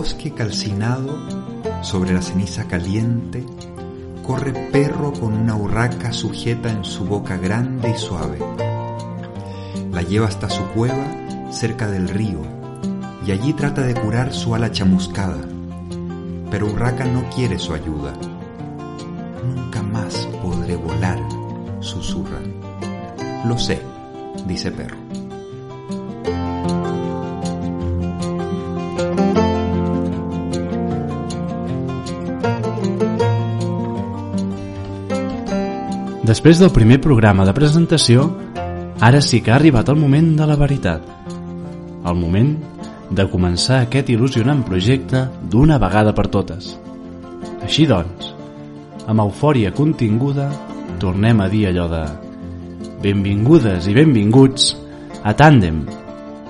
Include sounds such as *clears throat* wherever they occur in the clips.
bosque calcinado, sobre la ceniza caliente, corre perro con una urraca sujeta en su boca grande y suave. La lleva hasta su cueva cerca del río y allí trata de curar su ala chamuscada. Pero Urraca no quiere su ayuda. Nunca más podré volar, susurra. Lo sé, dice Perro. Després del primer programa de presentació, ara sí que ha arribat el moment de la veritat. El moment de començar aquest il·lusionant projecte d'una vegada per totes. Així doncs, amb eufòria continguda, tornem a dir allò de Benvingudes i benvinguts a Tàndem,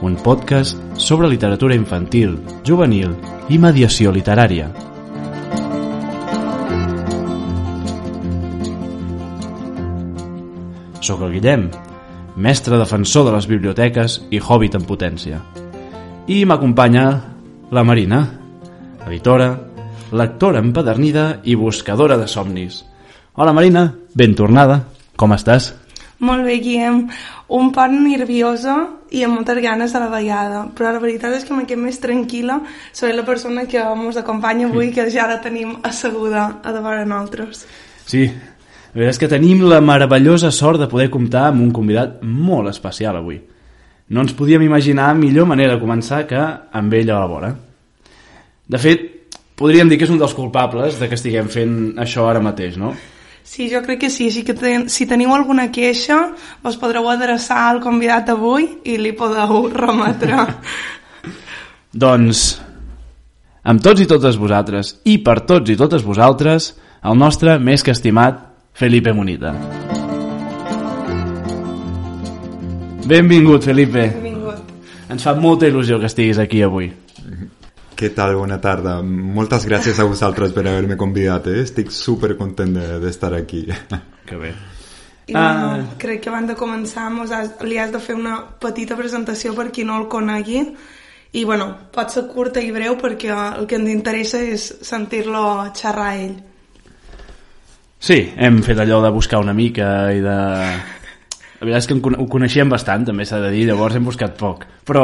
un podcast sobre literatura infantil, juvenil i mediació literària. Soc el Guillem, mestre defensor de les biblioteques i hobbit en potència. I m'acompanya la Marina, editora, lectora empedernida i buscadora de somnis. Hola Marina, ben tornada, com estàs? Molt bé, Guillem. Un poc nerviosa i amb moltes ganes de la vegada, però la veritat és que me quedo més tranquil·la sobre la persona que ens acompanya avui, que ja la tenim asseguda a davant de nosaltres. Sí, la veritat és que tenim la meravellosa sort de poder comptar amb un convidat molt especial avui. No ens podíem imaginar millor manera de començar que amb ell a la vora. De fet, podríem dir que és un dels culpables de que estiguem fent això ara mateix, no? Sí, jo crec que sí. Així que ten, si teniu alguna queixa, us podreu adreçar al convidat avui i li podeu *laughs* remetre. doncs, amb tots i totes vosaltres i per tots i totes vosaltres, el nostre més que estimat Felipe Munita. Benvingut, Felipe. Benvingut. Ens fa molta il·lusió que estiguis aquí avui. Què tal? Bona tarda. Moltes gràcies a vosaltres per haver-me convidat. Eh? Estic super content d'estar de, aquí. *laughs* Que bé. I ah. bueno, crec que abans de començar mos has, li has de fer una petita presentació per qui no el conegui i bueno, pot ser curta i breu perquè el que ens interessa és sentir-lo xerrar a ell. Sí, hem fet allò de buscar una mica i de... La veritat és que ho coneixíem bastant, també s'ha de dir, llavors hem buscat poc. Però,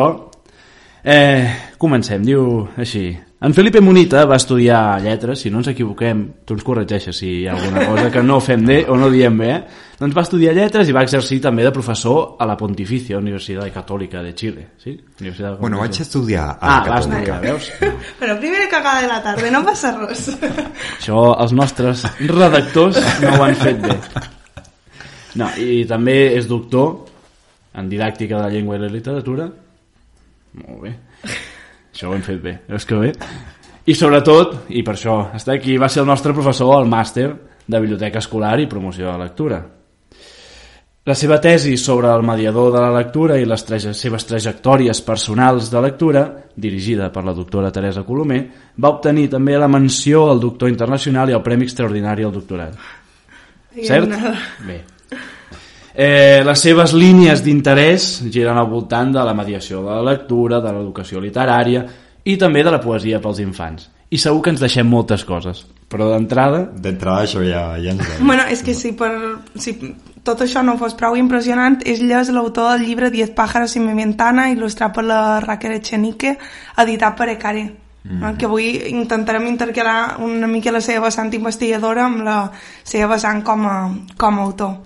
eh, comencem, diu així. En Felipe Munita va estudiar lletres, si no ens equivoquem, tu ens corregeixes si hi ha alguna cosa que no fem bé o no diem bé, eh? doncs va estudiar lletres i va exercir també de professor a la Pontificia Universitat Catòlica de Xile. Sí? Universitat bueno, vaig estudiar a ah, la Catòlica. veus? *laughs* Però primera cagada de la tarda, no passa res. *laughs* Això els nostres redactors no ho han fet bé. No, i també és doctor en didàctica de la llengua i la literatura. Molt bé. Això ho hem fet bé, veus que bé? I sobretot, i per això està aquí, va ser el nostre professor al màster de Biblioteca Escolar i Promoció de la Lectura. La seva tesi sobre el mediador de la lectura i les seves trajectòries personals de lectura, dirigida per la doctora Teresa Colomer, va obtenir també la menció al doctor internacional i el Premi Extraordinari al doctorat. Cert? Bé. Eh, les seves línies d'interès giren al voltant de la mediació de la lectura, de l'educació literària i també de la poesia pels infants. I segur que ens deixem moltes coses, però d'entrada... D'entrada això ja, ja ens. Bueno, és que si, per, si tot això no fos prou impressionant, és és l'autor del llibre Diez pájaros y mi ventana, il·lustrat per la Raquel Echenique, editat per Ecare. Mm -hmm. que avui intentarem intercalar una mica la seva vessant investigadora amb la seva vessant com a, com a autor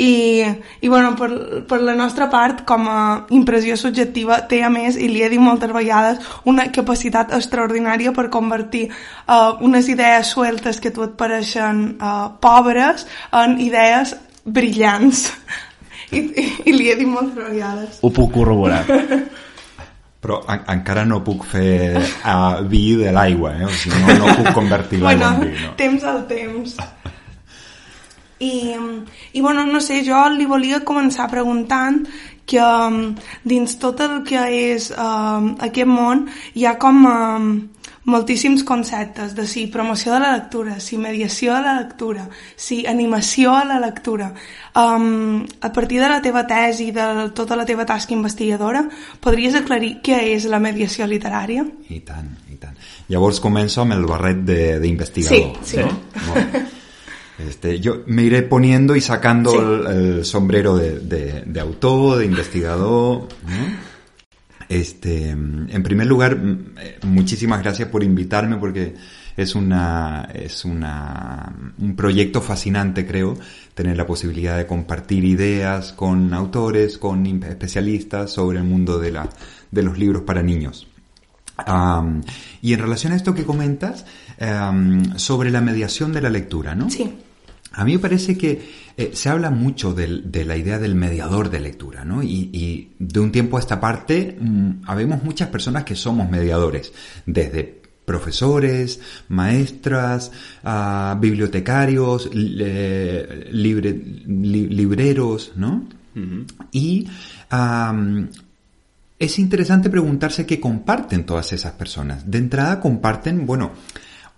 i, i bueno, per, per la nostra part, com a impressió subjectiva, té a més, i li he dit moltes vegades, una capacitat extraordinària per convertir uh, unes idees sueltes que tu et pareixen uh, pobres en idees brillants. *laughs* I, i, i li he dit moltes vegades. Ho puc corroborar. *laughs* Però en, encara no puc fer uh, vi de l'aigua, eh? o sigui, no, no puc convertir l'aigua bueno, en vi. No. temps al temps. I, i bueno, no sé, jo li volia començar preguntant que um, dins tot el que és um, aquest món hi ha com um, moltíssims conceptes de si promoció de la lectura, si mediació de la lectura, si animació a la lectura. Um, a partir de la teva tesi de tota la teva tasca investigadora, podries aclarir què és la mediació literària? I tant, i necessiten. Llavors començo amb el barret d'investigador. Sí, sí. ¿no? Bueno, este, yo me iré poniendo y sacando Sí. el, el sombrero de, de- de autor, de investigador. Este, en primer lugar, eh, muchísimas gracias por invitarme porque es una, es una, un proyecto fascinante, creo, tener la posibilidad de compartir ideas con autores, con especialistas sobre el mundo de la, de los libros para niños. Y en relación a esto que comentas, sobre la mediación de la lectura, ¿no? Sí. A mí me parece que eh, se habla mucho de la idea del mediador de lectura, ¿no? Y, y de un tiempo a esta parte, mm, habemos muchas personas que somos mediadores, desde profesores, maestras, bibliotecarios, le- libre- li- libreros, ¿no? Y es interesante preguntarse qué comparten todas esas personas. De entrada comparten, bueno,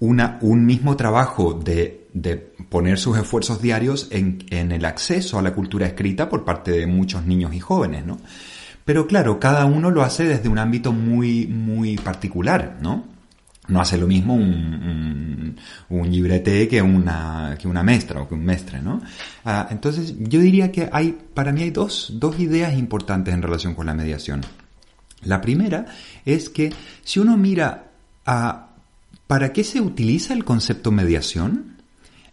una, un mismo trabajo de, de poner sus esfuerzos diarios en, en el acceso a la cultura escrita por parte de muchos niños y jóvenes, ¿no? Pero claro, cada uno lo hace desde un ámbito muy, muy particular, ¿no? No hace lo mismo un, un, un librete que una, que una maestra o que un mestre, ¿no? Ah, entonces, yo diría que hay, para mí hay dos, dos ideas importantes en relación con la mediación. La primera es que si uno mira a para qué se utiliza el concepto mediación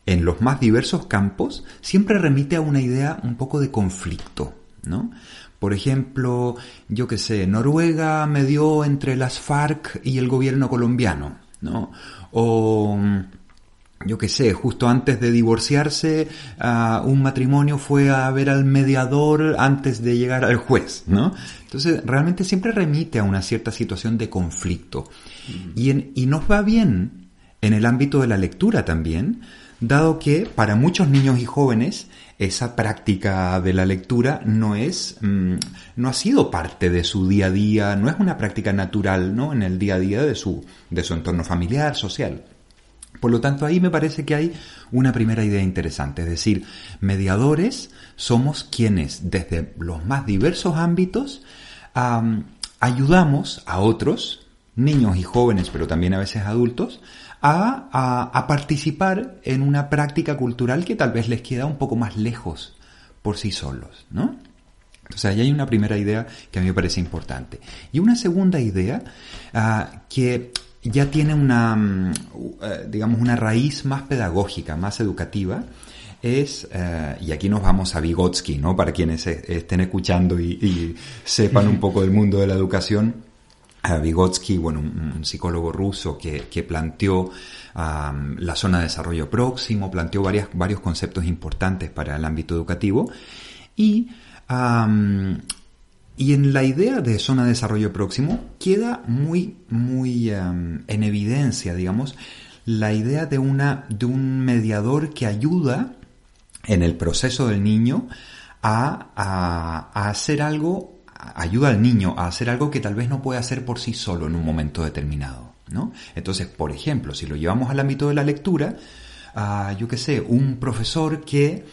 en los más diversos campos, siempre remite a una idea un poco de conflicto, ¿no? Por ejemplo, yo qué sé, Noruega medió entre las FARC y el gobierno colombiano, ¿no? O yo qué sé, justo antes de divorciarse, ah, un matrimonio fue a ver al mediador antes de llegar al juez, ¿no? Entonces, realmente siempre remite a una cierta situación de conflicto. Y, en- y nos va bien en el ámbito de la lectura también, dado que para muchos niños y jóvenes esa práctica de la lectura no es, mm, no ha sido parte de su día a día, no es una práctica natural, ¿no? En el día a día de su, de su entorno familiar, social. Por lo tanto, ahí me parece que hay una primera idea interesante, es decir, mediadores somos quienes desde los más diversos ámbitos am, ayudamos a otros, niños y jóvenes, pero también a veces adultos, a, a- participar en una práctica cultural que tal vez les queda un poco más lejos por sí solos, ¿no? Entonces, ahí hay una primera idea que a mí me parece importante. Y una segunda idea ah, que ya tiene una, mm, eh, digamos, una raíz más pedagógica, más educativa, es, eh, y aquí nos vamos a Vygotsky, ¿no? Para quienes eh, estén escuchando y, y sepan un poco del mundo de la educación, Vygotsky, bueno, un, psicólogo ruso que, que planteó am, la zona de desarrollo próximo, planteó varias, varios conceptos importantes para el ámbito educativo y, y en la idea de zona de desarrollo próximo queda muy, muy en evidencia, digamos, la idea de, una, de un mediador que ayuda en el proceso del niño a, a- hacer algo, ayuda al niño a hacer algo que tal vez no puede hacer por sí solo en un momento determinado. ¿no? Entonces, por ejemplo, si lo llevamos al ámbito de la lectura, ah, yo qué sé, un profesor que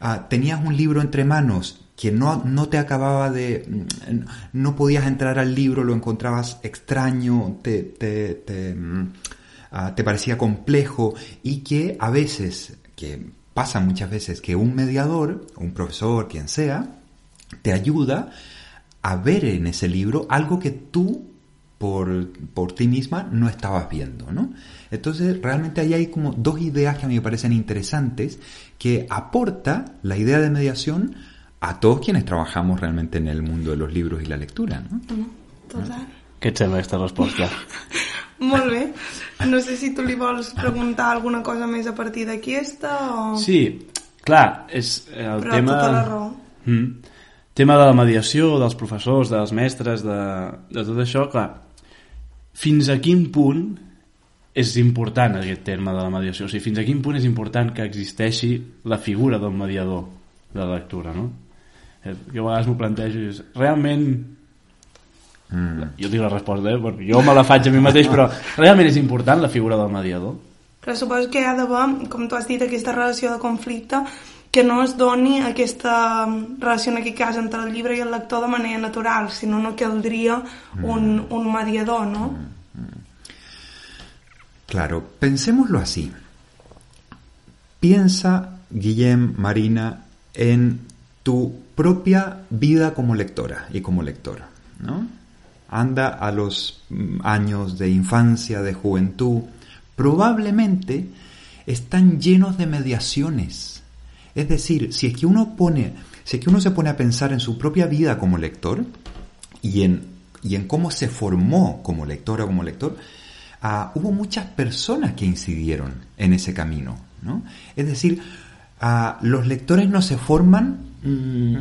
ah, tenías un libro entre manos que no, no te acababa de... mm, no podías entrar al libro, lo encontrabas extraño, te, te, mm, ah, te parecía complejo y que a veces, que pasa muchas veces, que un mediador, un profesor, quien sea, te ayuda a ver en ese libro algo que tú por, por ti misma no estabas viendo, ¿no? Entonces, realmente ahí hay como dos ideas que a mí me parecen interesantes que aporta la idea de mediación a todos quienes trabajamos realmente en el mundo de los libros y la lectura, ¿no? Total. Et sembla aquesta resposta? *laughs* Molt bé. No sé si tu li vols preguntar alguna cosa més a partir d'aquesta o... Sí, clar, és el Però tema... tota la raó. Mm. Tema de la mediació, dels professors, dels mestres, de, de tot això, clar, fins a quin punt és important aquest terme de la mediació? O sigui, fins a quin punt és important que existeixi la figura del mediador de la lectura, no? Eh, Jo a vegades m'ho plantejo i és, realment Mm. jo dic la resposta, eh? perquè jo me la faig a mi mateix, però realment és important la figura del mediador? Però suposo que hi ha d'haver, com tu has dit, aquesta relació de conflicte que no es doni aquesta relació cas entre el llibre i el lector de manera natural, sinó no caldria un, un mediador, no? Claro, pensémoslo así. Piensa, Guillem, Marina, en tu propia vida como lectora y como lector, ¿no? Anda a los mm, años de infancia, de juventud, probablemente están llenos de mediaciones. Es decir, si es que uno pone, si es que uno se pone a pensar en su propia vida como lector y en, y en cómo se formó como lectora o como lector, ah, hubo muchas personas que incidieron en ese camino. ¿no? Es decir, ah, los lectores no se forman mm,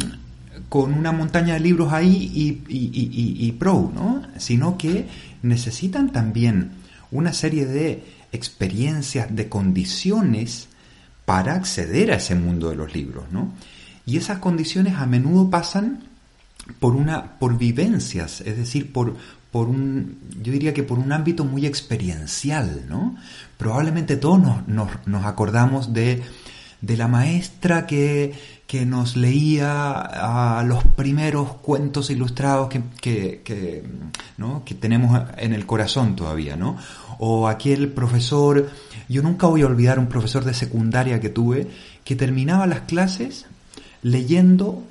con una montaña de libros ahí y, y, y pro, ¿no? sino que necesitan también una serie de experiencias, de condiciones para acceder a ese mundo de los libros, ¿no? Y esas condiciones a menudo pasan por una por vivencias, es decir, por por un yo diría que por un ámbito muy experiencial, ¿no? Probablemente todos nos, nos, nos acordamos de de la maestra que, que nos leía a los primeros cuentos ilustrados que, que, que, ¿no? que tenemos en el corazón todavía, ¿no? O aquel profesor, yo nunca voy a olvidar un profesor de secundaria que tuve, que terminaba las clases leyendo,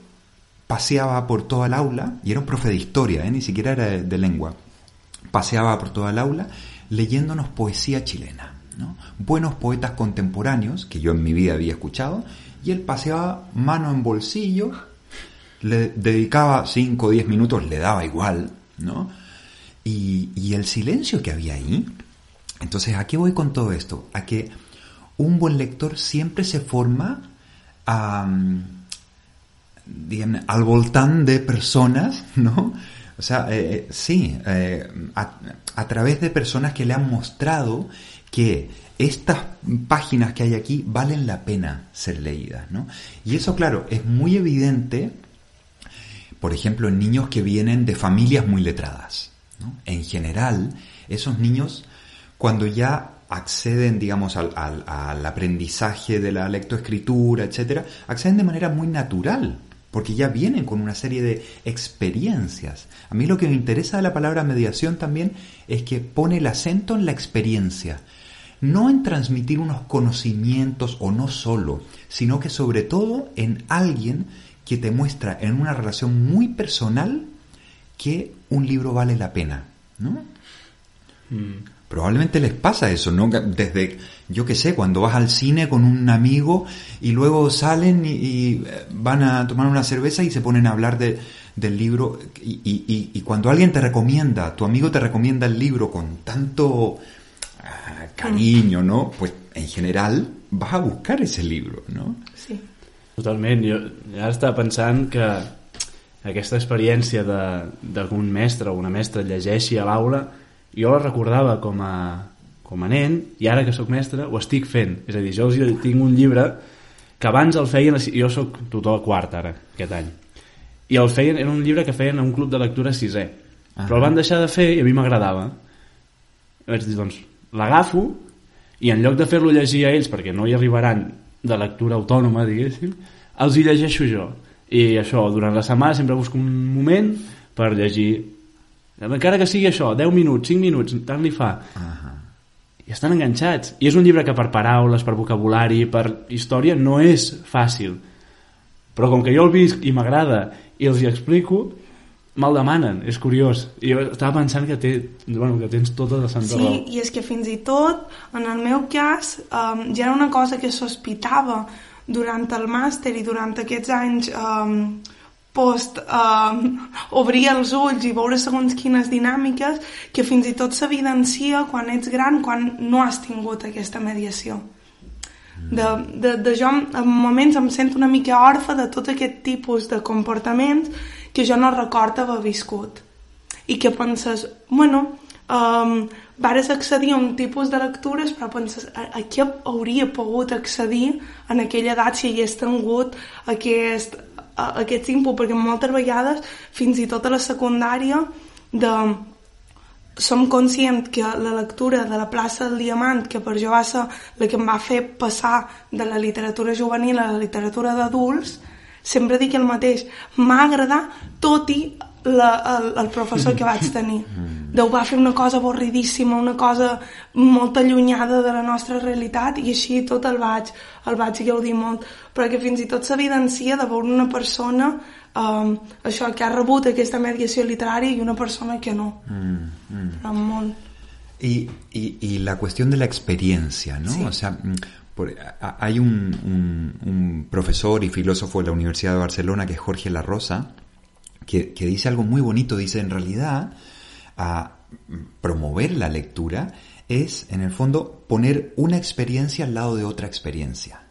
paseaba por toda el aula, y era un profe de historia, ¿eh? ni siquiera era de, lengua, paseaba por toda el aula leyéndonos poesía chilena. ¿no? buenos poetas contemporáneos que yo en mi vida había escuchado, y él paseaba mano en bolsillo, le dedicaba 5 o 10 minutos, le daba igual, ¿no? Y, el silencio que había ahí. Entonces, ¿a qué voy con todo esto? A que un buen lector siempre se forma digamos, al voltán de personas, *laughs* ¿no? O sea, eh, sí, eh, a, a, través de personas que le han mostrado que estas páginas que hay aquí valen la pena ser leídas, ¿no? Y eso, claro, es muy evidente, por ejemplo, en niños que vienen de familias muy letradas. ¿no? En general, esos niños, cuando ya acceden, digamos, al, aprendizaje de la lectoescritura, etcétera, acceden de manera muy natural, porque ya vienen con una serie de experiencias. A mí lo que me interesa de la palabra mediación también es que pone el acento en la experiencia, no en transmitir unos conocimientos o no solo, sino que sobre todo en alguien que te muestra en una relación muy personal que un libro vale la pena, ¿no? Mm. Probablemente les pasa eso, ¿no? Desde, yo qué sé, cuando vas al cine con un amigo y luego salen y, y van a tomar una cerveza y se ponen a hablar de, del libro y, y, y, cuando alguien te recomienda, tu amigo te recomienda el libro con tanto cariño, no? Pues en general vas a buscar ese libro, no? Sí. Totalment. Jo ara estava pensant que aquesta experiència d'algun mestre o una mestra llegeixi a l'aula, jo la recordava com a, com a nen i ara que sóc mestre ho estic fent. És a dir, jo els tinc un llibre que abans el feien... Jo sóc tutor quart ara, aquest any. I el feien, era un llibre que feien a un club de lectura sisè. Ah. Però el van deixar de fer i a mi m'agradava. Vaig dir, doncs, l'agafo i en lloc de fer-lo llegir a ells perquè no hi arribaran de lectura autònoma diguéssim, els hi llegeixo jo i això, durant la setmana sempre busco un moment per llegir encara que sigui això, 10 minuts, 5 minuts tant li fa. Uh -huh. i estan enganxats. I és un llibre que per paraules, per vocabulari per història no és fàcil. Però com que jo el visc i m'agrada i els hi explico me'l demanen, és curiós. I jo estava pensant que, té, bueno, que tens tota la santa sí, raó. i és que fins i tot en el meu cas um, ja era una cosa que sospitava durant el màster i durant aquests anys um, post um, obrir els ulls i veure segons quines dinàmiques que fins i tot s'evidencia quan ets gran quan no has tingut aquesta mediació. De, de, de jo en moments em sento una mica orfa de tot aquest tipus de comportaments que jo no recordo haver viscut. I que penses, bueno um, vares accedir a un tipus de lectures però penses, a, a què hauria pogut accedir en aquella edat si hagués tingut aquest, aquest input, perquè moltes vegades fins i tot a la secundària de som conscients que la lectura de la plaça del Diamant, que per jo va ser la que em va fer passar de la literatura juvenil a la literatura d'adults, sempre dic el mateix, m'ha agradat tot i la, el, el professor que vaig tenir. Déu va fer una cosa avorridíssima, una cosa molt allunyada de la nostra realitat i així tot el vaig, el vaig gaudir molt. Perquè fins i tot s'evidencia de veure una persona um, això que ha rebut aquesta mediació literària i una persona que no. Mm, mm. Molt. Y, y, y, la cuestión de la experiencia, ¿no? Sí. O sea, mm, por, a, hay un, un, un, profesor y filósofo de la Universidad de Barcelona que es Jorge La Rosa, que, que dice algo muy bonito. Dice, en realidad, a promover la lectura es, en el fondo, poner una experiencia al lado de otra experiencia,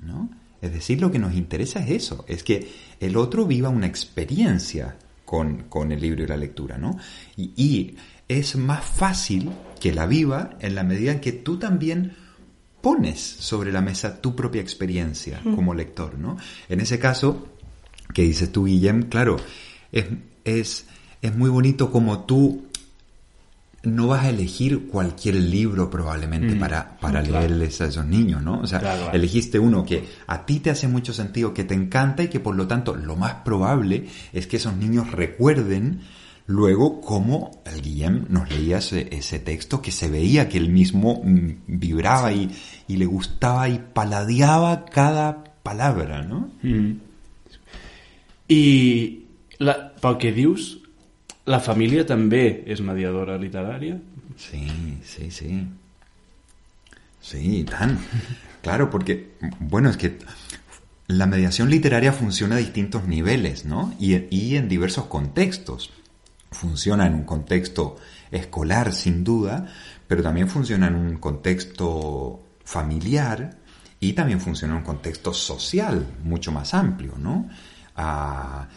¿no? Es decir, lo que nos interesa es eso, es que el otro viva una experiencia con, con el libro y la lectura, ¿no? Y, y es más fácil que la viva en la medida en que tú también pones sobre la mesa tu propia experiencia mm. como lector, ¿no? En ese caso, que dices tú, Guillem, claro, es, es, es muy bonito como tú no vas a elegir cualquier libro probablemente mm. para, para claro. leerles a esos niños, ¿no? O sea, claro, elegiste uno que a ti te hace mucho sentido, que te encanta y que por lo tanto lo más probable es que esos niños recuerden luego cómo el Guillem nos leía ese, ese, texto que se veía que él mismo vibraba y, y, le gustaba y paladeaba cada palabra, ¿no? Mm. I la, pel que dius, la família també és mediadora literària? Sí, sí, sí. Sí. Claro, porque, bueno, es que la mediación literaria funciona a distintos niveles, ¿no? Y, en diversos contextos funciona en un contexto escolar sin duda, pero también funciona en un contexto familiar y también funciona en un contexto social mucho más amplio, ¿no? A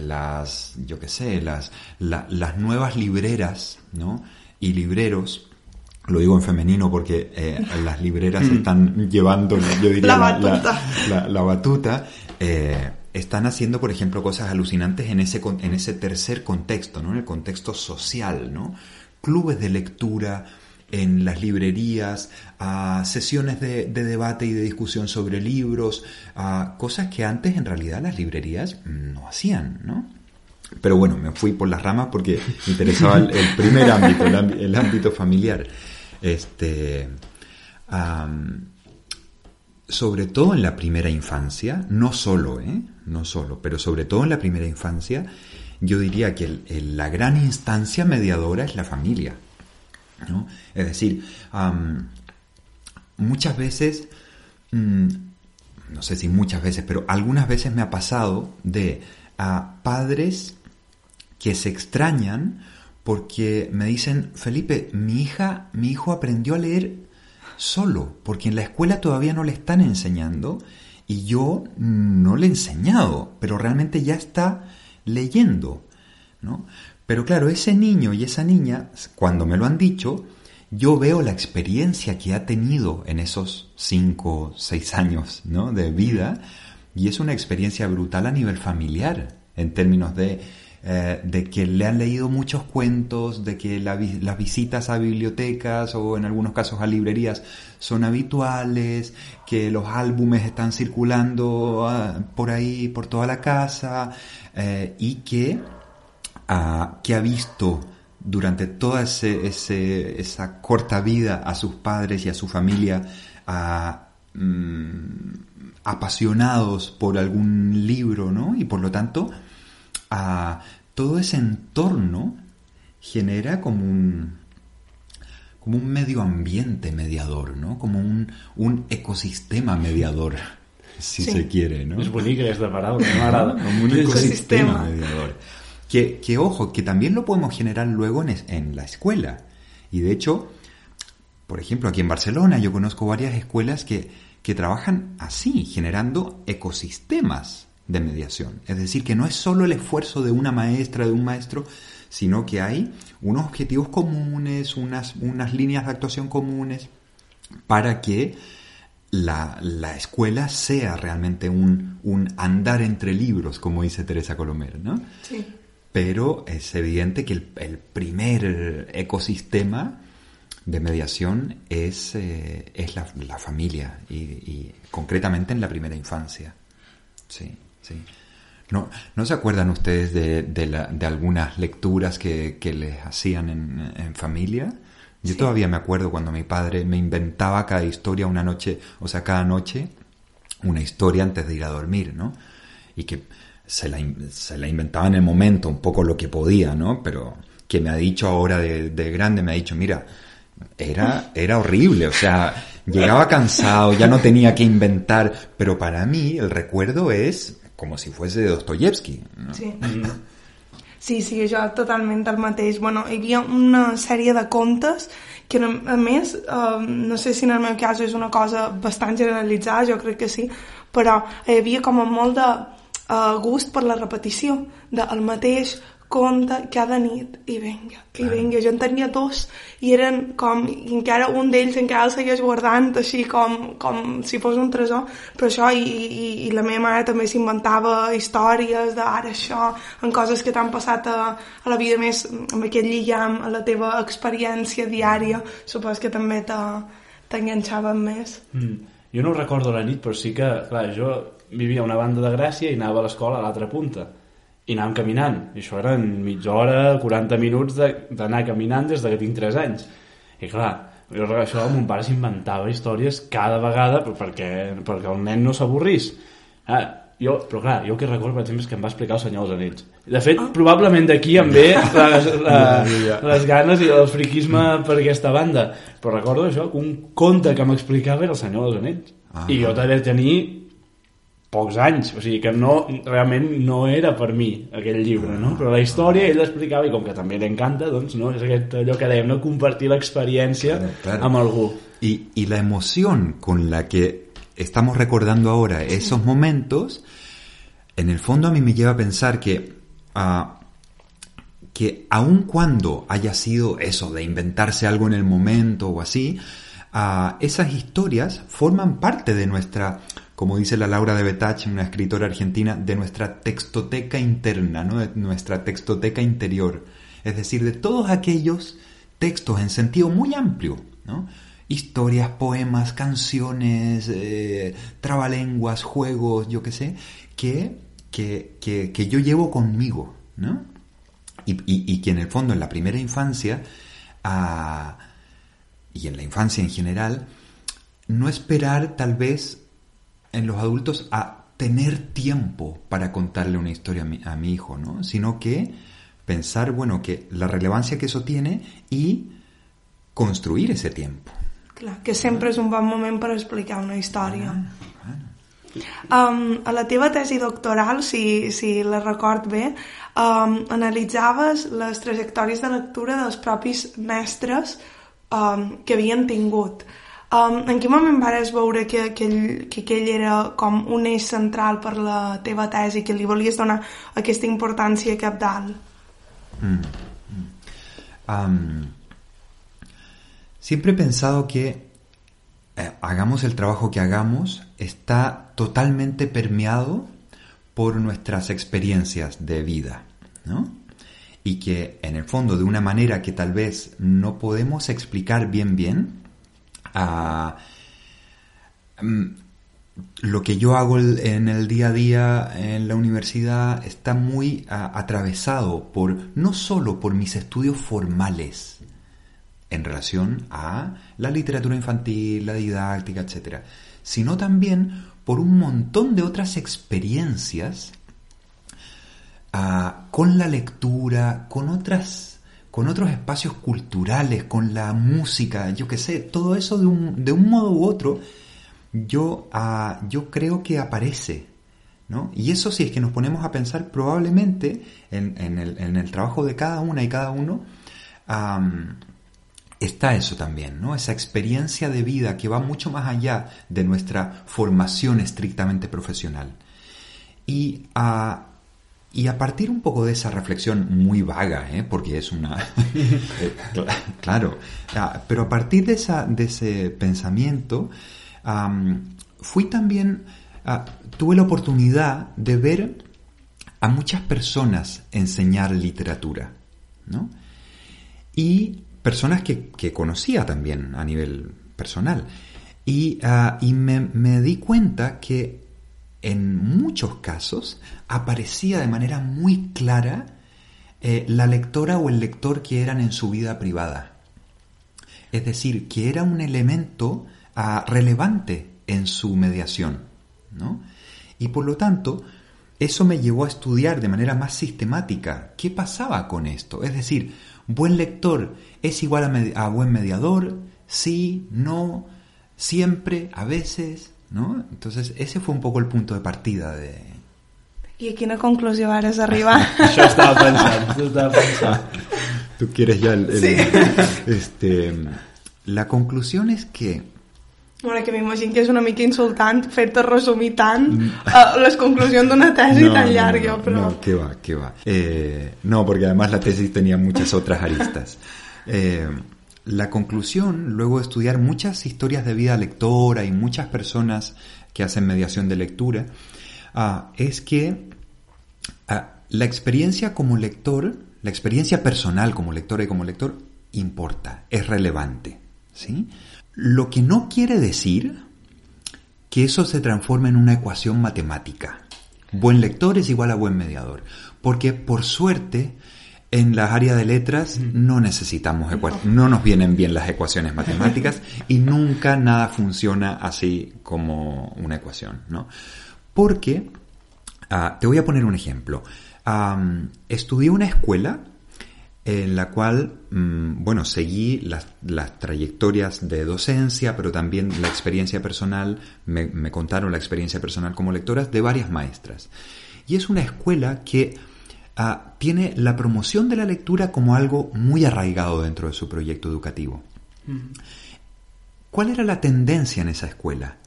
las, yo qué sé, las, la, las nuevas libreras, ¿no? Y libreros, lo digo en femenino porque eh, las libreras están llevando, yo *laughs* diría, la batuta, la, la, la batuta eh, están haciendo, por ejemplo, cosas alucinantes en ese, en ese tercer contexto, ¿no? En el contexto social, ¿no? Clubes de lectura en las librerías, a sesiones de, de, debate y de discusión sobre libros, a cosas que antes en realidad las librerías no hacían, ¿no? Pero bueno, me fui por las ramas porque me interesaba el, primer ámbito, el, ámbito, familiar. Este, sobre todo en la primera infancia, no solo, ¿eh? no solo, pero sobre todo en la primera infancia, yo diría que la gran instancia mediadora es la familia. Es decir, muchas veces, um, no sé si muchas veces, pero algunas veces me ha pasado de a padres que se extrañan porque me dicen, Felipe, mi hija, mi hijo aprendió a leer solo, porque en la escuela todavía no le están enseñando y yo no le he enseñado, pero realmente ya está leyendo, ¿no? Pero claro, ese niño y esa niña, cuando me lo han dicho, yo veo la experiencia que ha tenido en esos cinco, seis años de vida y es una experiencia brutal a nivel familiar, en términos de eh, de que le han leído muchos cuentos, de que la, las visitas a bibliotecas o en algunos casos a librerías son habituales, que los álbumes están circulando uh, por ahí, por toda la casa, eh, y que, uh, que ha visto durante toda ese, ese, esa corta vida a sus padres y a su familia uh, mm, apasionados por algún libro, ¿no? Y por lo tanto, a todo ese entorno genera como un, como un medio ambiente mediador, ¿no? Como un, un ecosistema mediador, *laughs* si sí. se quiere, ¿no? Es bonita esta palabra, *laughs* me agrada. Como un ecosistema mediador. Que, que, ojo, que también lo podemos generar luego en, en la escuela. Y de hecho, por ejemplo, aquí en Barcelona yo conozco varias escuelas que, que trabajan así, generando ecosistemas de mediación. Es decir, que no es solo el esfuerzo de una maestra, de un maestro, sino que hay unos objetivos comunes, unas, unas líneas de actuación comunes para que la, la escuela sea realmente un, un, andar entre libros, como dice Teresa Colomer, ¿no? Sí. Pero es evidente que el, el primer ecosistema de mediación es, eh, es la, la familia y, y concretamente en la primera infancia. Sí. Sí. ¿No, ¿No se acuerdan ustedes de, de, la- de algunas lecturas que, que les hacían en, en familia? Yo todavía me acuerdo cuando mi padre me inventaba cada historia una noche, o sea, cada noche una historia antes de ir a dormir, ¿no? Y que se la, se la inventaba en el momento, un poco lo que podía, ¿no? Pero que me ha dicho ahora de, de grande, me ha dicho, mira, era, era horrible, o sea, llegaba cansado, ya no tenía que inventar, pero para mí el recuerdo es como si fuese de Dostoyevsky, ¿no? Sí. *laughs* Sí, sí, jo totalment el mateix. Bueno, hi havia una sèrie de contes que, a a més, eh, no sé si en el meu cas és una cosa bastant generalitzada, jo crec que sí, però hi havia com a molt de eh, gust per la repetició del mateix conte cada nit i vinga, i vinga, jo en tenia dos i eren com, i encara un d'ells encara el segueix guardant així com, com si fos un tresor. Però això i, i, i la meva mare també s'inventava històries d'ara això en coses que t'han passat a, a la vida més amb aquest lligam a la teva experiència diària supos que també te- t'enganxaven més. Mm. Jo no recordo la nit, però sí que, clar, jo vivia a una banda de Gràcia i anava a l'escola a l'altra punta. I anàvem caminant. I això eren mitja hora, 40 minuts de- d'anar caminant des de que tinc 3 anys. I clar, jo recordo això, mon pare s'inventava històries cada vegada perquè, perquè el nen no s'avorrís. Ah, jo, però clar, jo el que recordo, per exemple, és que em va explicar el Senyor dels Anells. De fet, probablement d'aquí em ve les, *laughs* la, les ganes i el friquisme per aquesta banda. Però recordo això, que un conte que m'explicava era el Senyor dels Anells. Ah. I jo devia tenir pocs anys, o sigui que no, realment no era per mi aquell llibre, no? Però la història ell l'explicava i com que també l'encanta, doncs no, és aquest, allò que dèiem, no? compartir l'experiència Claro, claro. amb algú. Y, y la emoción con la que estamos recordando ahora esos momentos, en el fondo a mí me lleva a pensar que, ah, que aun cuando haya sido eso de inventarse algo en el momento o así, ah, esas historias forman parte de nuestra, como dice la Laura de Betach, una escritora argentina, de nuestra textoteca interna, ¿no? de nuestra textoteca interior. Es decir, de todos aquellos textos en sentido muy amplio, ¿no? Historias, poemas, canciones, eh, trabalenguas, juegos, yo qué sé, que, que, que, que yo llevo conmigo, ¿no? Y, y- y que en el fondo en la primera infancia, ah, y en la infancia en general, no esperar tal vez en los adultos a tener tiempo para contarle una historia a mi, a mi hijo, ¿no? Sino que pensar, bueno, que la relevancia que eso tiene y construir ese tiempo. Clar, que sempre és un bon moment per explicar una història. Um, a la teva tesi doctoral, si, si la record bé, um, analitzaves les trajectòries de lectura dels propis mestres um, que havien tingut. Um, en quin moment vares veure que aquell, que aquell era com un eix central per la teva tesi, que li volies donar aquesta importància capdalt? Am, siempre he pensado que eh, hagamos el trabajo que hagamos, está totalmente permeado por nuestras experiencias de vida, ¿no? Y que en el fondo, de una manera que tal vez no podemos explicar bien bien, mm, lo que yo hago en el día a día en la universidad está muy atravesado por no solo por mis estudios formales en relación a la literatura infantil, la didáctica, etcétera, sino también por un montón de otras experiencias con la lectura, con otras con otros espacios culturales, con la música, yo qué sé, todo eso de un, de un modo u otro, yo, ah, yo creo que aparece. ¿no? Y eso si es que nos ponemos a pensar probablemente en, en el, trabajo de cada una y cada uno, está eso también, ¿no? Esa experiencia de vida que va mucho más allá de nuestra formación estrictamente profesional. Y a, y a partir un poco de esa reflexión muy vaga, ¿eh? porque es una... *laughs* eh, cla- claro, ah, pero a partir de, esa, de ese pensamiento, am, fui también... ah, tuve la oportunidad de ver a muchas personas enseñar literatura, ¿no? y personas que, que conocía también a nivel personal. Y, ah, y me, me di cuenta que en muchos casos aparecía de manera muy clara eh, la lectora o el lector que eran en su vida privada. Es decir, que era un elemento ah, relevante en su mediación. ¿no? Y por lo tanto, eso me llevó a estudiar de manera más sistemática qué pasaba con esto. Es decir, buen lector es igual a, a buen mediador, sí, no, siempre, a veces, ¿no? Entonces ese fue un poco el punto de partida de... I a quina conclusió vares arribar? Això *laughs* estava pensant, això estava pensant. Tú quieres ya el... el- Sí. este, la conclusión es que Bueno, que m'imagino que és una mica insultant fer-te resumir tant uh, les conclusions d'una tesi tan llarga, però... no, que va, que va. Eh, no, porque además la tesis tenía muchas otras aristas. Eh, la conclusión, luego de estudiar muchas historias de vida lectora y muchas personas que hacen mediación de lectura, ah, es que ah, la experiencia como lector, la experiencia personal como lectora y como lector, importa, es relevante. ¿sí? Lo que no quiere decir que eso se transforme en una ecuación matemática. Buen lector es igual a buen mediador. Porque por suerte, en las áreas de letras no necesitamos ecuaciones, no nos vienen bien las ecuaciones matemáticas y nunca nada funciona así como una ecuación, ¿no? Porque, ah, te voy a poner un ejemplo. Estudié una escuela en la cual, mm, bueno, seguí las, las trayectorias de docencia, pero también la experiencia personal, me, me contaron la experiencia personal como lectoras de varias maestras. Y es una escuela que ah, tiene la promoción de la lectura como algo muy arraigado dentro de su proyecto educativo. ¿Cuál era la tendencia en esa escuela?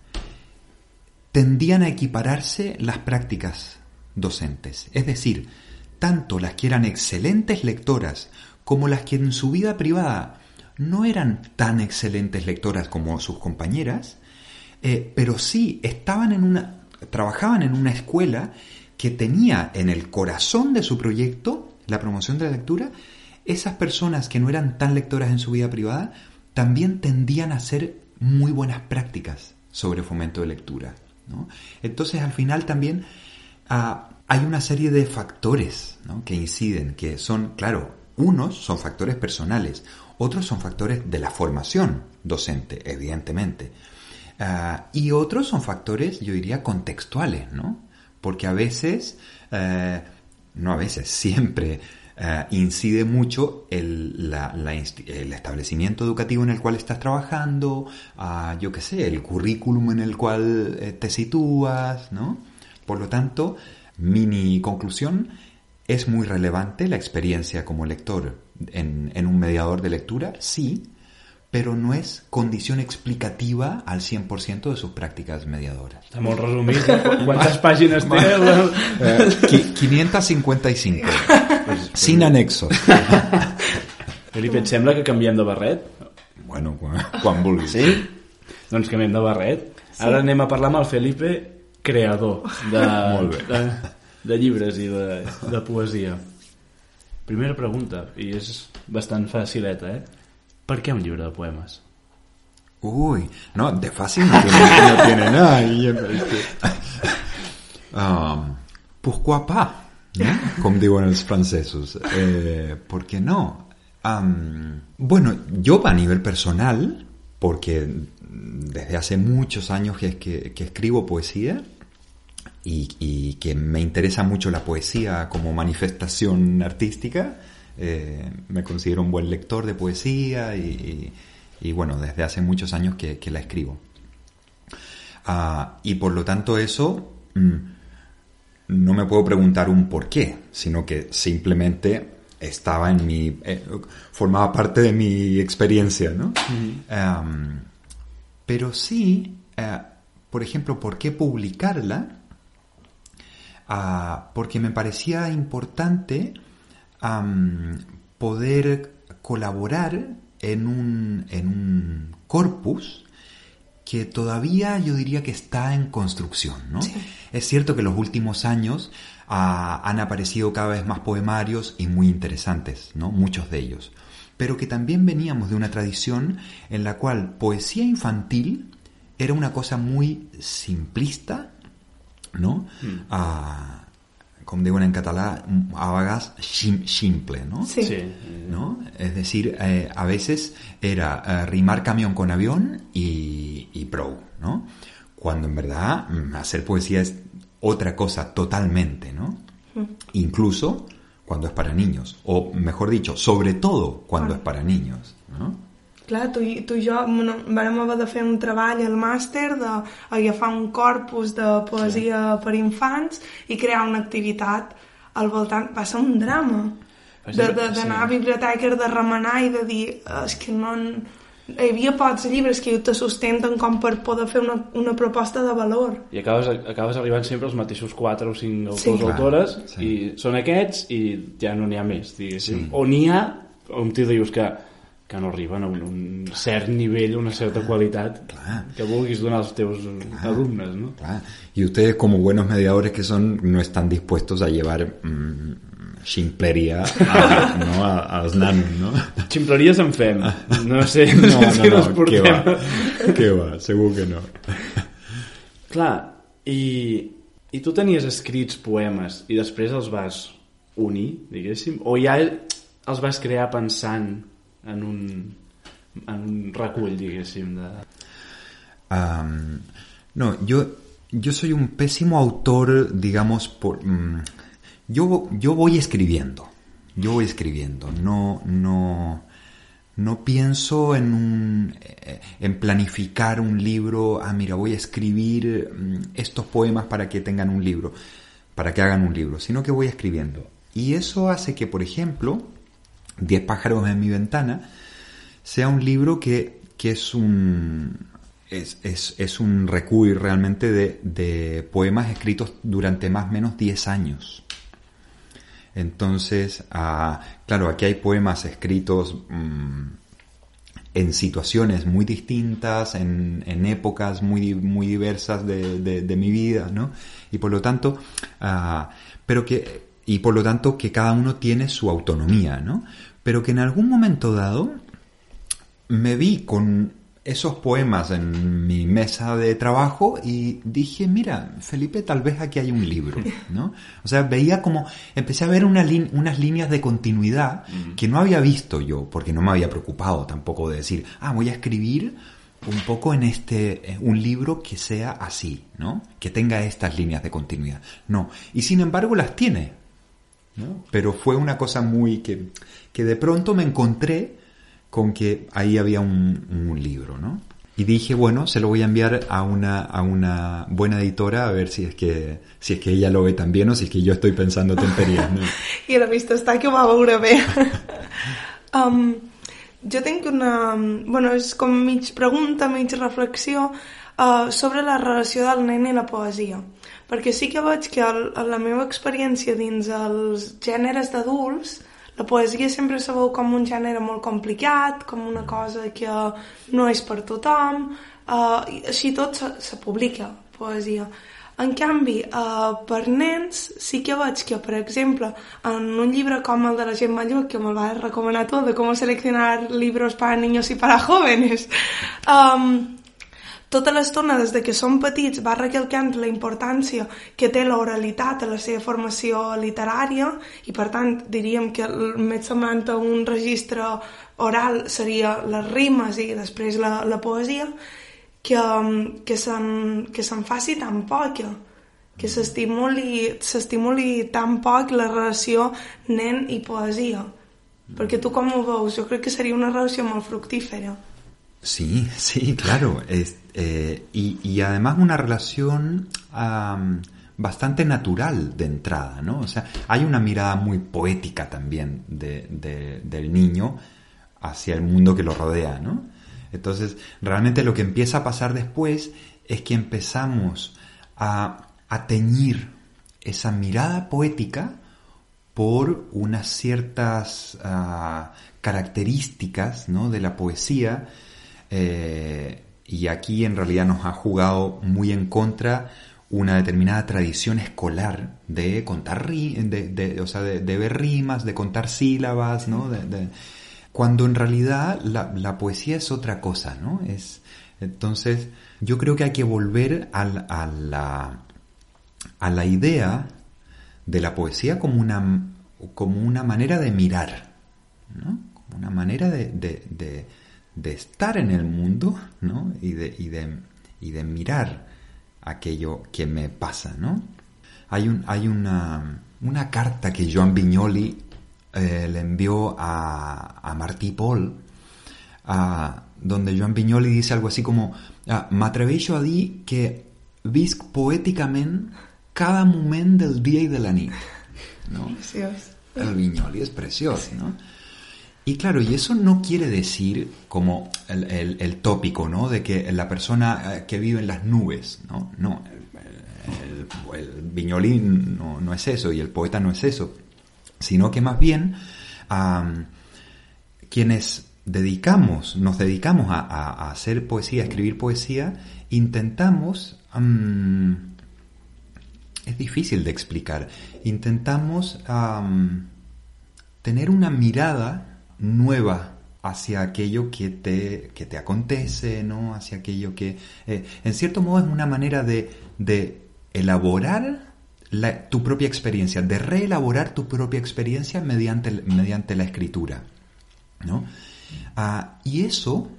Tendían a equipararse las prácticas docentes, es decir, tanto las que eran excelentes lectoras como las que en su vida privada no eran tan excelentes lectoras como sus compañeras, eh, pero sí estaban en una, trabajaban en una escuela que tenía en el corazón de su proyecto, la promoción de la lectura, esas personas que no eran tan lectoras en su vida privada, también tendían a hacer muy buenas prácticas sobre fomento de lectura. Entonces, al final también ah, hay una serie de factores que inciden, que son, claro, unos son factores personales, otros son factores de la formación docente, evidentemente. Ah, y otros son factores, yo diría, contextuales, ¿no? Porque a veces, eh, no a veces, siempre eh, incide mucho el, la- el establecimiento educativo en el cual estás trabajando, ah, yo qué sé, el currículum en el cual eh, te sitúas, ¿no? Por lo tanto, mini conclusión, es muy relevante la experiencia como lector en, en un mediador de lectura, sí, pero no es condición explicativa al 100% de sus prácticas mediadoras. Està molt resumit. eh? Qu- Quantes pàgines té? el- Eh, qui- 555, sin anexos. *laughs* Felipe, et sembla que canviem de barret? Bueno, quan, quan vulguis. Sí? Doncs canviem de barret. Ara anem a parlar amb el Felipe, creador de, Molt bé. de, de llibres i de, de poesia. Primera pregunta, i és bastant facileta, eh? Per què un llibre de poemes? Uy, no, de fácil no tiene, no tiene nada. Um, pourquoi pas? ¿no? Como digo en los franceses. Eh, ¿Por qué no? Am, bueno, yo a nivel personal, porque desde hace muchos años que, que- que escribo poesía y, y que me interesa mucho la poesía como manifestación artística, eh, me considero un buen lector de poesía y, y- y, bueno, desde hace muchos años que, que la escribo. Ah, y por lo tanto eso mm, no me puedo preguntar un por qué, sino que simplemente estaba en mi... eh, formaba parte de mi experiencia, ¿no? Pero sí, eh, por ejemplo, ¿por qué publicarla? Ah, porque me parecía importante poder colaborar en un, en un corpus que todavía yo diría que está en construcción, ¿no? Es cierto que en los últimos años ah, han aparecido cada vez más poemarios y muy interesantes, ¿no? Muchos de ellos. Pero que también veníamos de una tradición en la cual poesía infantil era una cosa muy simplista, no? Mm. Ah, com diuen en català, a vegades xim- simple, ¿no? Sí. Sí. ¿no? Es decir, eh, a veces era eh, rimar camión con avión y, y pro, ¿no? Cuando en verdad mm, hacer poesía es otra cosa totalmente, ¿no? Incluso cuando es para niños, o mejor dicho, sobre todo cuando Ah. es para niños, ¿no? Clar, tu, i- tu i jo bueno, vam haver de fer un treball al màster d'agafar un corpus de poesia per infants i crear una activitat al voltant. Va ser un drama. D'anar sí. a biblioteques, de remenar i de dir "Eh, és que no... Hi havia pocs llibres que te sustenten com per poder fer una, una proposta de valor. I acabes, acabes arribant sempre als mateixos 4 o 5 autors Sí. o Clar, autores sí. i són aquests i ja no n'hi ha més, diguéssim. Sí. O n'hi ha, on tu dius que, que no arriben a un, un cert nivell, una certa qualitat Clar. que vulguis donar als teus alumnes, no? Claro. Y ustedes como buenos mediadores que son, no están dispuestos a llevar mm, ximpleria a, ¿no? a, a los nanos, ¿no? Ximpleries en fem. No sé, *laughs* No, no, sé si no, no. ¿qué va? ¿Qué va? Seguro que no. Clar, i, i tu tenies escrits poemes i després els vas unir, diguéssim? O ja els vas crear pensant en un, en un recull, no, yo, yo soy un pésimo autor, digamos, por... mm, yo, yo voy escribiendo, yo voy escribiendo, no, no, no pienso en un, eh, en planificar un libro, ah, mira, voy a escribir mm, estos poemas para que tengan un libro, para que hagan un libro, sino que voy escribiendo. Y eso hace que, por ejemplo, Diez pájaros en mi ventana sea un libro que, que es un es, es, es un recuil realmente de, de poemas escritos durante más o menos 10 años. Entonces, ah, claro, aquí hay poemas escritos mm, en situaciones muy distintas, en, en épocas muy, muy diversas de, de- de mi vida, ¿no? Y por lo tanto, ah, pero que, y por lo tanto que cada uno tiene su autonomía, ¿no? Pero que en algún momento dado me vi con esos poemas en mi mesa de trabajo y dije, mira, Felipe, tal vez aquí hay un libro, ¿no? O sea, veía como, empecé a ver una unas líneas de continuidad que no había visto yo, porque no me había preocupado tampoco de decir, ah, voy a escribir un poco en este, eh, un libro que sea así, ¿no? Que tenga estas líneas de continuidad. No. Y sin embargo las tiene, ¿no? Pero fue una cosa muy que, que de pronto me encontré con que ahí había un, un libro, ¿no? Y dije, bueno, se lo voy a enviar a una, a una buena editora a ver si es que, si es que ella lo ve también o si es que yo estoy pensando tonterías, ¿no? I la vista està que ho va veure bé. um, jo tinc una... Bueno, és com mig pregunta, mig reflexió uh, sobre la relació del nen i la poesia. Perquè sí que veig que el, a la meva experiència dins els gèneres d'adults la poesia sempre se veu com un gènere molt complicat, com una cosa que no és per tothom, i així tot se, se publica, poesia. En canvi, eh, per nens sí que veig que, per exemple, en un llibre com el de la Gemma Lluc, que me'l vas recomanar tu, de com seleccionar libros para niños y para jóvenes, *laughs* um, tota l'estona, des de que són petits, va recalcant la importància que té l'oralitat a la seva formació literària i, per tant, diríem que més semblant a un registre oral seria les rimes i després la, la poesia, que, um, que se'n que se'n faci tan poc, que s'estimuli tan poc la relació nen i poesia. Perquè tu com ho veus? Jo crec que seria una relació molt fructífera. Sí, sí, claro. Eh, y, y además una relación bastante natural de entrada, ¿no? O sea, hay una mirada muy poética también de, de- del niño hacia el mundo que lo rodea, ¿no? Entonces, realmente lo que empieza a pasar después es que empezamos a, a teñir esa mirada poética por unas ciertas ah, características ¿no? de la poesía eh, y aquí en realidad nos ha jugado muy en contra una determinada tradición escolar de contar de, de- o sea, de, de ver rimas, de contar sílabas, ¿no? Cuando en realidad la, la poesía es otra cosa, ¿no? Es, entonces, yo creo que hay que volver a, la, a la idea de la poesía como una, como una manera de mirar, ¿no? como una manera de, de, estar en el mundo ¿no? y, de, y, de, y de mirar aquello que me pasa. ¿no? Hay, un, hay una, una carta que Joan Vignoli eh, le envió a, a Martí Paul, a, donde Joan Vignoli dice algo así como ah, m'atreveixo a dir que visc poèticament cada moment del dia i de la nit. ¿no? Preciós. El Viñoli es precioso, ¿no? Y claro, y eso no quiere decir como el, el, tópico, ¿no? De que la persona eh, que vive en las nubes, ¿no? No, el, el, Viñoli no, no, es eso y el poeta no es eso, sino que más bien quienes dedicamos, nos dedicamos a, a, hacer poesía, a escribir poesía, intentamos... Es difícil de explicar. Intentamos tener una mirada nueva hacia aquello que te, que te acontece, ¿no? Hacia aquello que... Eh, en cierto modo es una manera de, de elaborar la, tu propia experiencia, de reelaborar tu propia experiencia mediante, mediante la escritura, ¿no? Uh, y eso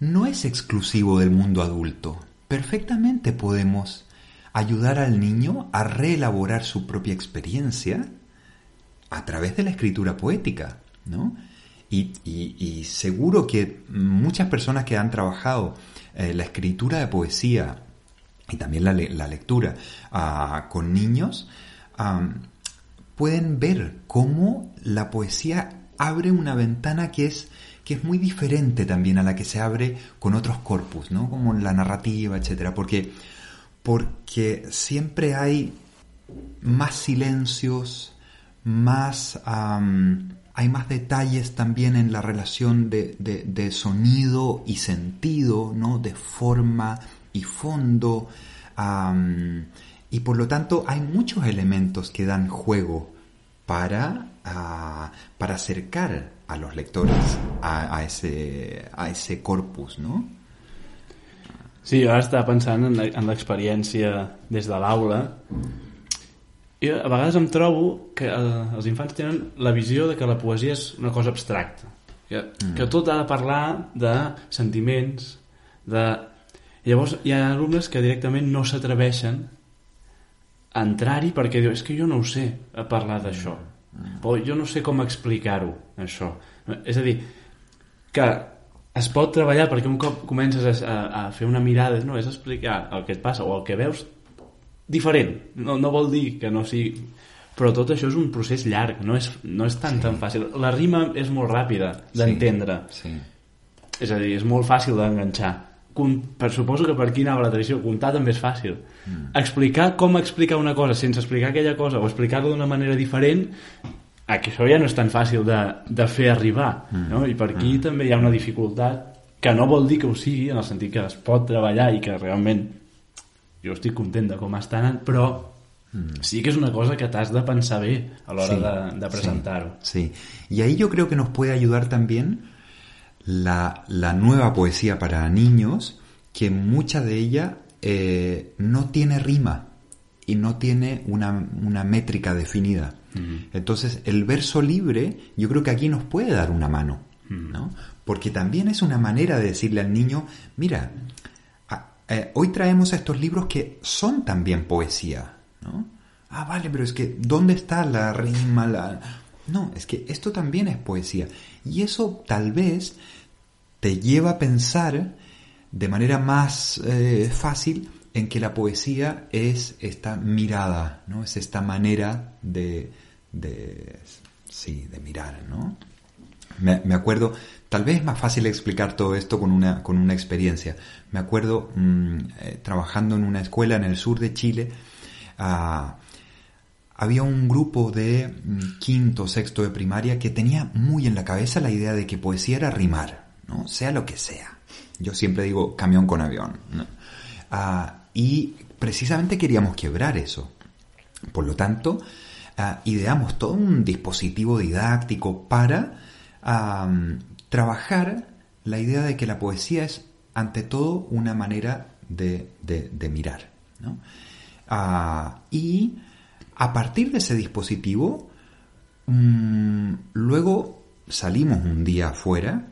no es exclusivo del mundo adulto. Perfectamente podemos ayudar al niño a reelaborar su propia experiencia a través de la escritura poética, ¿no? Y, y, seguro que muchas personas que han trabajado eh, la escritura de poesía y también la, la lectura uh, con niños, pueden ver cómo la poesía abre una ventana que es, que es muy diferente también a la que se abre con otros corpus, ¿no? Como la narrativa, etcétera, porque porque siempre hay más silencios, más hay más detalles también en la relación de, sonido y sentido, ¿no? de forma y fondo, y por lo tanto hay muchos elementos que dan juego para, uh, para acercar a los lectores a, ese, a ese corpus, ¿no? Sí, jo ara estava pensant en, en l'experiència des de l'aula i a vegades em trobo que eh, els infants tenen la visió de que la poesia és una cosa abstracta que, mm. que tot ha de parlar de sentiments de... llavors hi ha alumnes que directament no s'atreveixen a entrar-hi perquè diu, és que jo no ho sé a parlar d'això mm. o jo no sé com explicar-ho això és a dir que es pot treballar perquè un cop comences a, a, a fer una mirada no és explicar el que et passa o el que veus diferent, no, no vol dir que no sigui però tot això és un procés llarg no és, no és tan sí. tan fàcil la rima és molt ràpida d'entendre sí, sí. és a dir, és molt fàcil d'enganxar per, suposo que per aquí anava la tradició comptar també és fàcil mm. explicar com explicar una cosa sense explicar aquella cosa o explicar-lo d'una manera diferent que això ja no és tan fàcil de, de fer arribar mm. no? i per aquí mm. també hi ha una dificultat que no vol dir que ho sigui en el sentit que es pot treballar i que realment jo estic content de com està anant però mm. sí que és una cosa que t'has de pensar a l'hora sí, de, de presentar-ho sí. sí, y ahí yo creo que nos puede ayudar también la, la nueva poesía para niños que mucha de ella eh, no tiene rima y no tiene una, una métrica definida. Uh -huh. Entonces, el verso libre, yo creo que aquí nos puede dar una mano, uh -huh. ¿no? Porque también es una manera de decirle al niño, mira, eh, hoy traemos estos libros que son también poesía, ¿no? Ah, vale, pero es que, ¿dónde está la rima? La... No, es que esto también es poesía. Y eso tal vez te lleva a pensar de manera más eh, fácil en que la poesía es esta mirada, ¿no? Es esta manera de, de sí, de mirar, ¿no? Me, me, acuerdo, tal vez es más fácil explicar todo esto con una, con una experiencia. Me acuerdo mmm, eh, trabajando en una escuela en el sur de Chile, uh, había un grupo de mmm, quinto, sexto de primaria que tenía muy en la cabeza la idea de que poesía era rimar, ¿no? Sea lo que sea. Yo siempre digo camión con avión. Uh, y precisamente queríamos quebrar eso. Por lo tanto, uh, ideamos todo un dispositivo didáctico para trabajar la idea de que la poesía es ante todo una manera de, de, mirar. ¿no? Ah, y a partir de ese dispositivo, mm, luego salimos un día afuera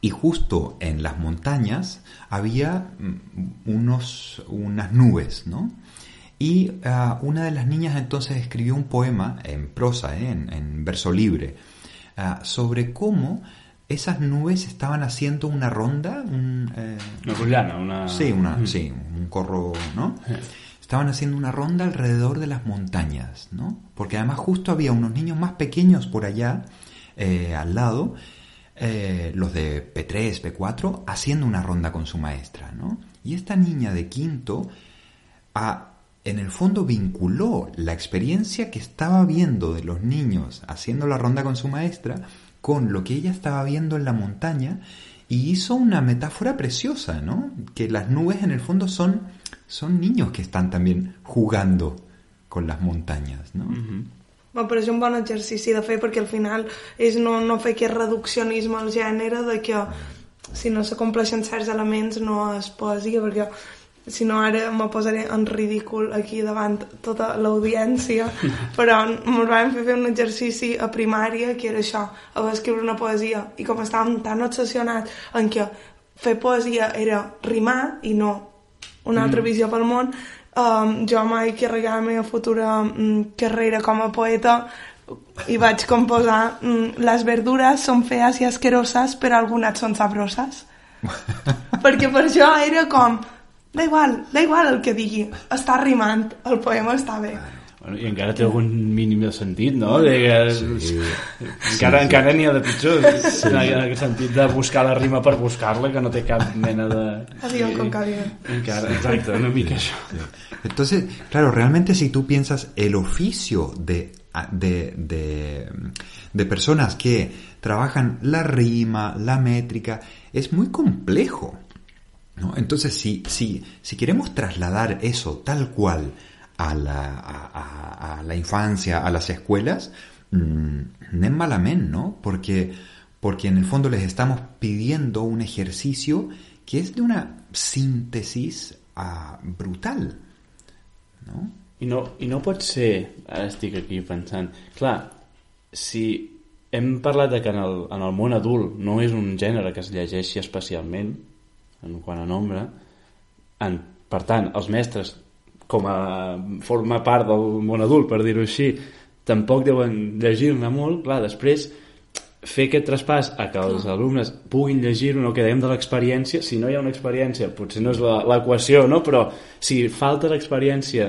y justo en las montañas había mm, unos, unas nubes, ¿no? Y ah, una de las niñas entonces escribió un poema en prosa, ¿eh? en, en verso libre, ah, sobre cómo esas nubes estaban haciendo una ronda, un, eh, Una rotllana, una... sí, una, sí, un corro, ¿no? Estaban haciendo una ronda alrededor de las montañas, ¿no? Porque además justo había unos niños más pequeños por allá, eh, al lado, eh, los de P3, P4, haciendo una ronda con su maestra, ¿no? Y esta niña de quinto, a- en el fondo vinculó la experiencia que estaba viendo de los niños haciendo la ronda con su maestra con lo que ella estaba viendo en la montaña y hizo una metáfora preciosa, ¿no? Que las nubes en el fondo son, son niños que están también jugando con las montañas, ¿no? Bueno, però és un bon exercici de fer perquè al final és no, no fer aquest reduccionisme al gènere de que si no se compleixen certs elements no es poesia perquè si no ara me posaré en ridícul aquí davant tota l'audiència. Però ens vam fer, fer un exercici a primària que era això, haver d'escriure una poesia. I com estàvem tan obsessionats en que fer poesia era rimar i no una altra visió pel món um, jo mai carregar la meva futura um, carrera com a poeta i vaig composar um, les verdures són fees i asqueroses però algunes són sabroses *laughs* perquè per això era com da igual, da igual el que digui està rimant, el poema està bé Bueno, I encara té algun mínim de sentit, no? De que, Sí. encara encara n'hi ha de pitjor, sí. en aquest sentit de buscar la rima per buscar-la, que no té cap mena de... Adiós con cabida. Encara, exacte, una mica això. Entonces, claro, realmente si tú piensas el oficio de, de, de, de personas que trabajan la rima, la métrica, es muy complejo. ¿No? Entonces, si, si, si queremos trasladar eso tal cual a la, a, a- a la infancia, a las escuelas, mmm, no es malamente, ¿no? Porque, porque en el fondo les estamos pidiendo un ejercicio que es de una síntesis ah, brutal. No? I no, I no pot ser, ara estic aquí pensant, clar, si hem parlat de que en el, en el món adult no és un gènere que es llegeixi especialment, en quant a nombre, en, per tant, els mestres, com a forma part del món adult, per dir-ho així, tampoc deuen llegir-ne molt, clar, després fer aquest traspàs a que els alumnes puguin llegir-ho, no que dèiem de l'experiència, si no hi ha una experiència, potser no és la- l'equació, no? però si falta l'experiència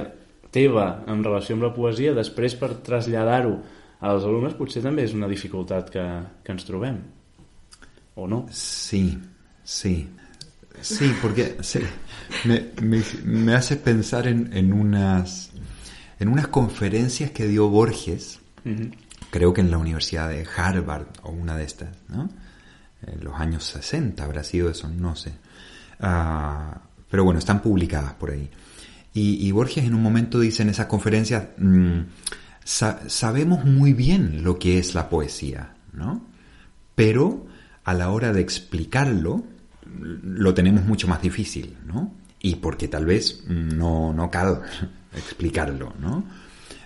teva en relació amb la poesia, després per traslladar-ho als alumnes potser també és una dificultat que, que ens trobem. O no? Sí, sí. Sí, porque sí, me, me, me hace pensar en, en unas en unas conferencias que dio Borges, Ujú. creo que en la Universidad de Harvard o una de estas, ¿no? En los años 60 habrá sido eso, no sé. Ah, pero bueno, están publicadas por ahí. Y, y Borges en un momento dice en esas conferencias, mm, "Sa- sabemos muy bien lo que es la poesía, ¿no? Pero a la hora de explicarlo, lo tenemos mucho más difícil, ¿no? Y porque tal vez no, no cal *laughs* explicarlo, ¿no?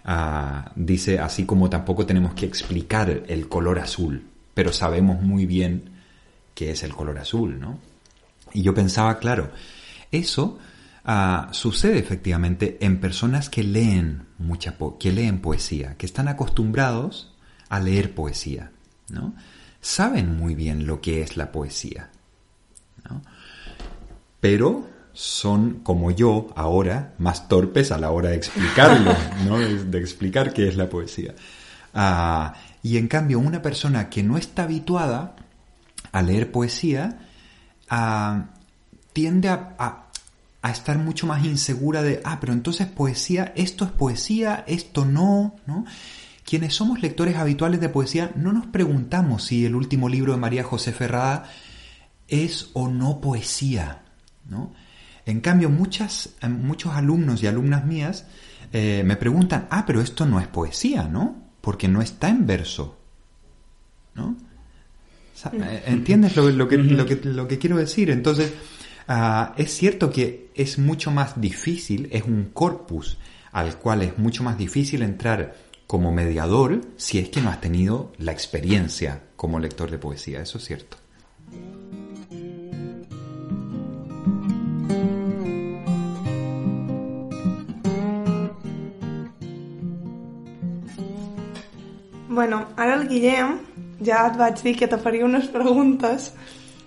Ah, dice, así como tampoco tenemos que explicar el color azul, pero sabemos muy bien qué es el color azul, ¿no? Y yo pensaba, claro, eso ah, sucede efectivamente en personas que leen mucha po- que leen poesía, que están acostumbrados a leer poesía, ¿no? Saben muy bien lo que es la poesía, ¿no? Pero son, como yo, ahora, más torpes a la hora de explicarlo, *laughs* ¿no? De, de explicar qué es la poesía. Ah, y en cambio, una persona que no está habituada a leer poesía, ah, tiende a, a- a estar mucho más insegura de, ah, pero entonces poesía, esto es poesía, esto no, ¿no? Quienes somos lectores habituales de poesía no nos preguntamos si el último libro de María José Ferrada es o no poesía, ¿no? En cambio, muchas, eh, muchos alumnos y alumnas mías eh, me preguntan, ah, pero esto no es poesía, ¿no? Porque no está en verso, ¿no? Eh, *laughs* ¿Entiendes lo, lo que, lo, que, lo que quiero decir? Entonces, Ah, es cierto que es mucho más difícil, es un corpus al cual es mucho más difícil entrar como mediador si es que no has tenido la experiencia como lector de poesía, eso es cierto. Bueno, ara el Guillem ja et vaig dir que te faria unes preguntes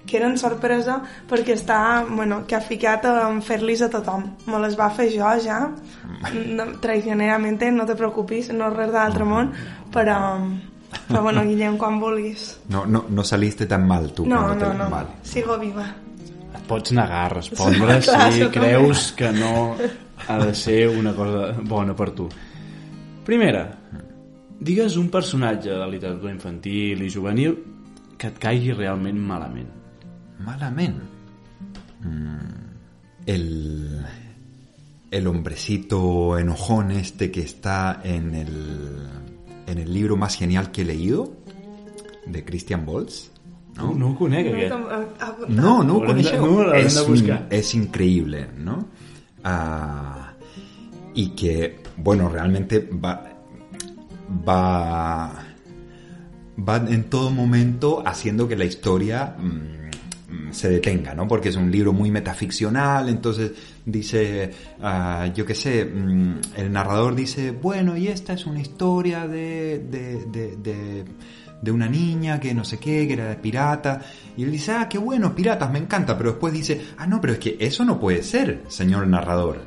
que eren sorpresa perquè està, bueno, que ha ficat en fer-lis a tothom. Me les va fer jo ja, no, traicionerament, no te preocupis, no res d'altre món, però, però bueno, Guillem, quan vulguis. No, no, no saliste tan mal tú. No, no, te- no, Vale. sigo viva. Et pots negar a respondre Sí, clar, si creus que no ha de ser una cosa bona per tu. Primera, digues un personatge de la literatura infantil i juvenil que et caigui realment malament. Malamente. Mm, el, el hombrecito enojón este que está en el, en el libro más genial que he leído, de Christian Bolz. No, no ho conec, No, aquest. ah, ah, No, no, con ello no, un- increíble, ¿no? Ah, y que, bueno, realmente va, va, va en todo momento haciendo que la historia mm, mm, se detenga, ¿no? Porque es un libro muy metaficcional, entonces dice, ah, yo qué sé, mm, el narrador dice, bueno, y esta es una historia de, de, de, de, de una niña que no sé qué, que era de pirata, y él dice, ah, qué bueno, piratas, me encanta, pero después dice, ah, no, pero es que eso no puede ser, señor narrador,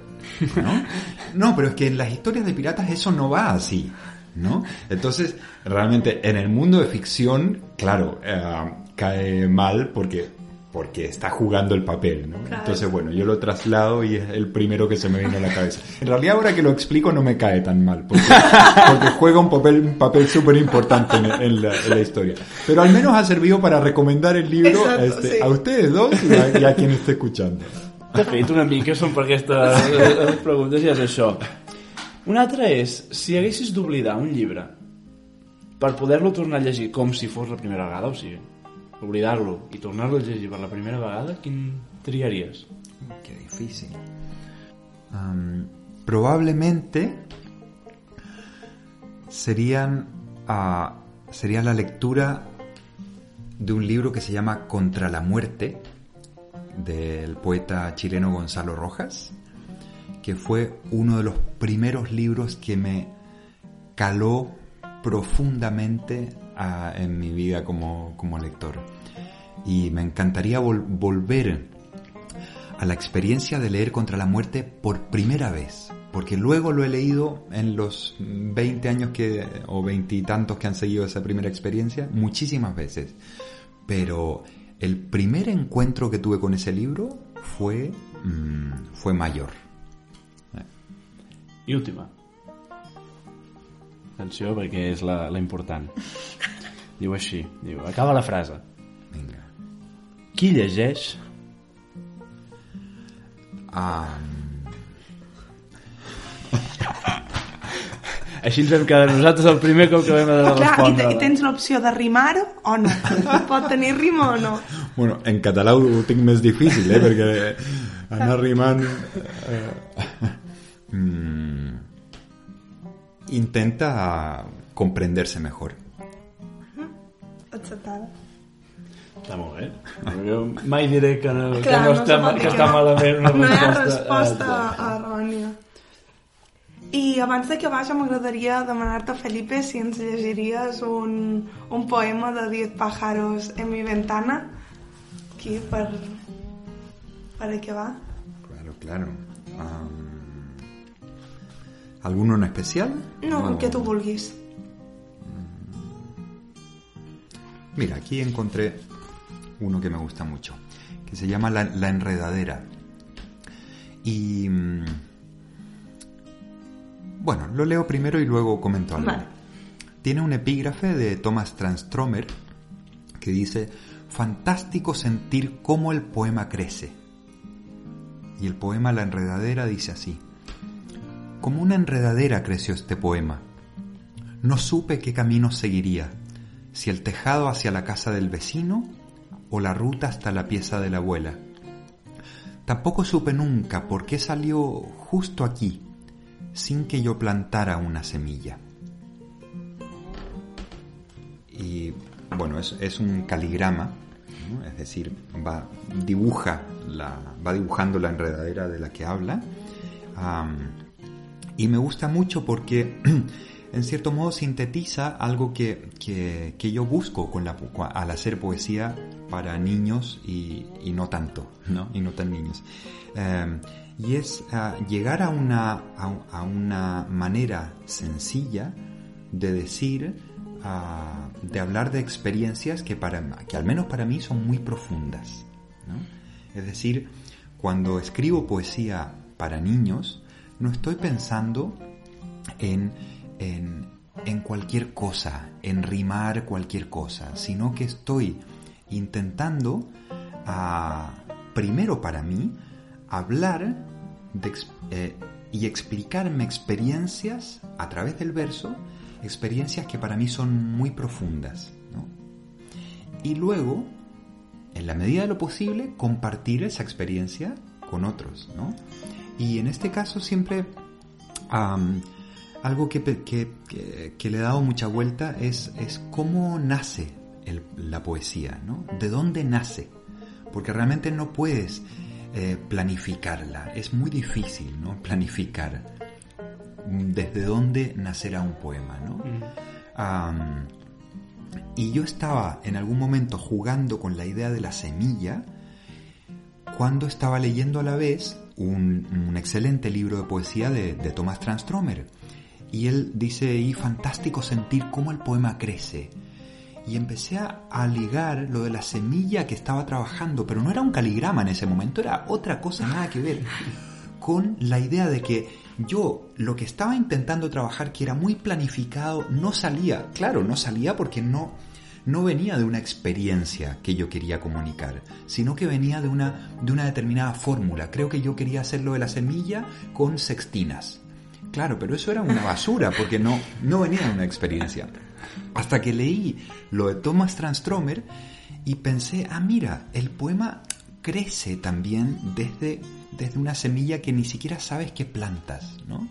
¿no? *laughs* No, pero es que en las historias de piratas eso no va así, ¿no? Entonces, realmente en el mundo de ficción, claro, eh, cae mal porque porque está jugando el papel, ¿no? Claro. Entonces, bueno, yo lo traslado y es el primero que se me viene a la cabeza. En realidad, ahora que lo explico, no me cae tan mal, porque, porque juega un papel, un papel súper importante en, en la, en la historia. Pero al menos ha servido para recomendar el libro Exacto, este, sí. a ustedes dos y a, y a quien esté escuchando. De fet, una mica són per aquestes preguntes i és això. Una altra és, si haguessis d'oblidar un llibre per poder-lo tornar a llegir com si fos la primera vegada, o sigui, oblidar-lo i tornar-lo la primera vegada, quin triaries? Qué difícil. Probablemente serían ah, sería la lectura de un libro que se llama Contra la muerte del poeta chileno Gonzalo Rojas, que fue uno de los primeros libros que me caló profundamente ah, en mi vida como, como lector. Y me encantaría vol- volver a la experiencia de leer Contra la muerte por primera vez, porque luego lo he leído en los 20 años que, o veintitantos que han seguido esa primera experiencia, muchísimas veces. Pero el primer encuentro que tuve con ese libro fue, mm, fue mayor. I última. Atenció, perquè és la, la important. *laughs* Diu així, diu, acaba la frase. Venga. Qui llegeix Ah, *laughs* Així ens vam quedar nosaltres el primer cop que vam haver de Clar, i, respondre. te, i tens l'opció de rimar o no. *laughs* Pot tenir rima o no. bueno, en català ho tinc més difícil, eh? perquè anar rimant... Eh, mm, intenta comprenderse mejor. Acceptada. Està molt bé. Jo mai diré que no, que Clar, no, no està, que que està no. malament una No hi ha resposta. resposta errònia. I abans de que vagi m'agradaria demanar-te, Felipe, si ens llegiries un, un poema de Diez pájaros en mi ventana, aquí per, per acabar. Claro, claro. Am, ¿Alguno en especial? No, que O- vulguis. Mira, aquí encontré uno que me gusta mucho, que se llama La, La Enredadera. Y... mm, Bueno, lo leo primero y luego comento algo. Vale. Tiene un epígrafe de Thomas Transtromer que dice, fantástico sentir cómo el poema crece. Y el poema La Enredadera dice así, como una enredadera creció este poema. No supe qué camino seguiría, si el tejado hacia la casa del vecino o la ruta hasta la pieza de la abuela. Tampoco supe nunca por qué salió justo aquí, sin que yo plantara una semilla. Y bueno, es, un caligrama, es decir, va, dibuja va dibujando la enredadera de la que habla. Y me gusta mucho porque *clears throat* en cierto modo sintetiza algo que, que- que yo busco con la, al hacer poesía para niños y, y no tanto, ¿no? Y no tan niños. Eh, y es ah, llegar a una, a, a una manera sencilla de decir, ah, de hablar de experiencias que, para, que al menos para mí son muy profundas. ¿no? Es decir, cuando escribo poesía para niños, no estoy pensando en, en, cualquier cosa, en rimar cualquier cosa, sino que estoy intentando, ah, primero para mí, hablar de eh, y explicarme experiencias a través del verso, experiencias que para mí son muy profundas. ¿no? Y luego, en la medida de lo posible, compartir esa experiencia con otros. ¿no? Y en este caso siempre algo que, que- que- que le he dado mucha vuelta es, es cómo nace el- la poesía, ¿no? ¿De dónde nace? Porque realmente no puedes eh, planificarla, es muy difícil, ¿no? Planificar mm, desde dónde nacerá un poema, ¿no? Am, y yo estaba en algún momento jugando con la idea de la semilla cuando estaba leyendo a la vez un, excelente libro de poesía de, de Thomas Transtromer. Y él dice, y fantástico sentir cómo el poema crece. Y empecé a ligar lo de la semilla que estaba trabajando, pero no era un caligrama en ese momento, era otra cosa, nada que ver, con la idea de que yo lo que estaba intentando trabajar, que era muy planificado, no salía. Claro, no salía porque no, no venía de una experiencia que yo quería comunicar, sino que venía de una, de una determinada fórmula. Creo que yo quería hacerlo de la semilla con sextinas. Claro, pero eso era una *laughs* basura porque no, no venía de una experiencia. Hasta que leí lo de Thomas Transtromer y pensé, ah, mira, el poema crece también desde, desde una semilla que ni siquiera sabes que plantas, ¿no?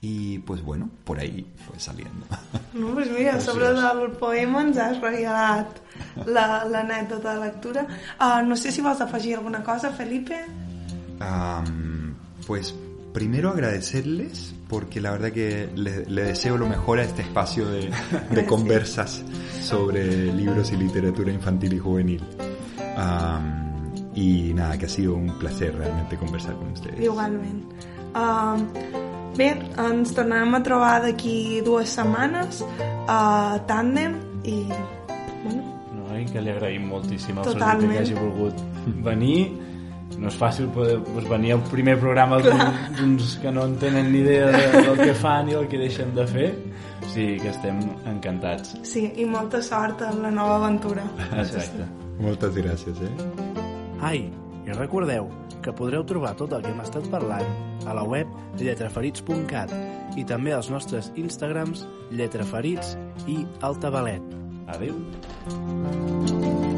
Y pues bueno, por ahí fue saliendo. No, pues mira, sobre el poema ens has regalat la- l'anècdota de lectura. Uh, no sé si vols afegir alguna cosa, Felipe. Am, pues primero agradecerles porque la verdad que le, le deseo lo mejor a este espacio de, de *laughs* conversas sobre libros y literatura infantil y juvenil. Am, y nada, que ha sido un placer realmente conversar con ustedes. Igualment. Uh, bé, ens tornarem a trobar d'aquí dues setmanes a Tàndem i bueno, No, i que li agraïm moltíssim al Totalment. Que hagi volgut venir. No és fàcil poder doncs, venir al primer programa d'un- d'uns que no en tenen ni idea de, del que fan i el que deixen de fer. O sigui que estem encantats. sí, i molta sort en la nova aventura. Exacte. Muchas gracias. ¿eh? Ai, i recordeu que podreu trobar tot el que hem estat parlant a la web lletraferits.cat i també als nostres Instagrams lletraferits i altabalet. Adéu.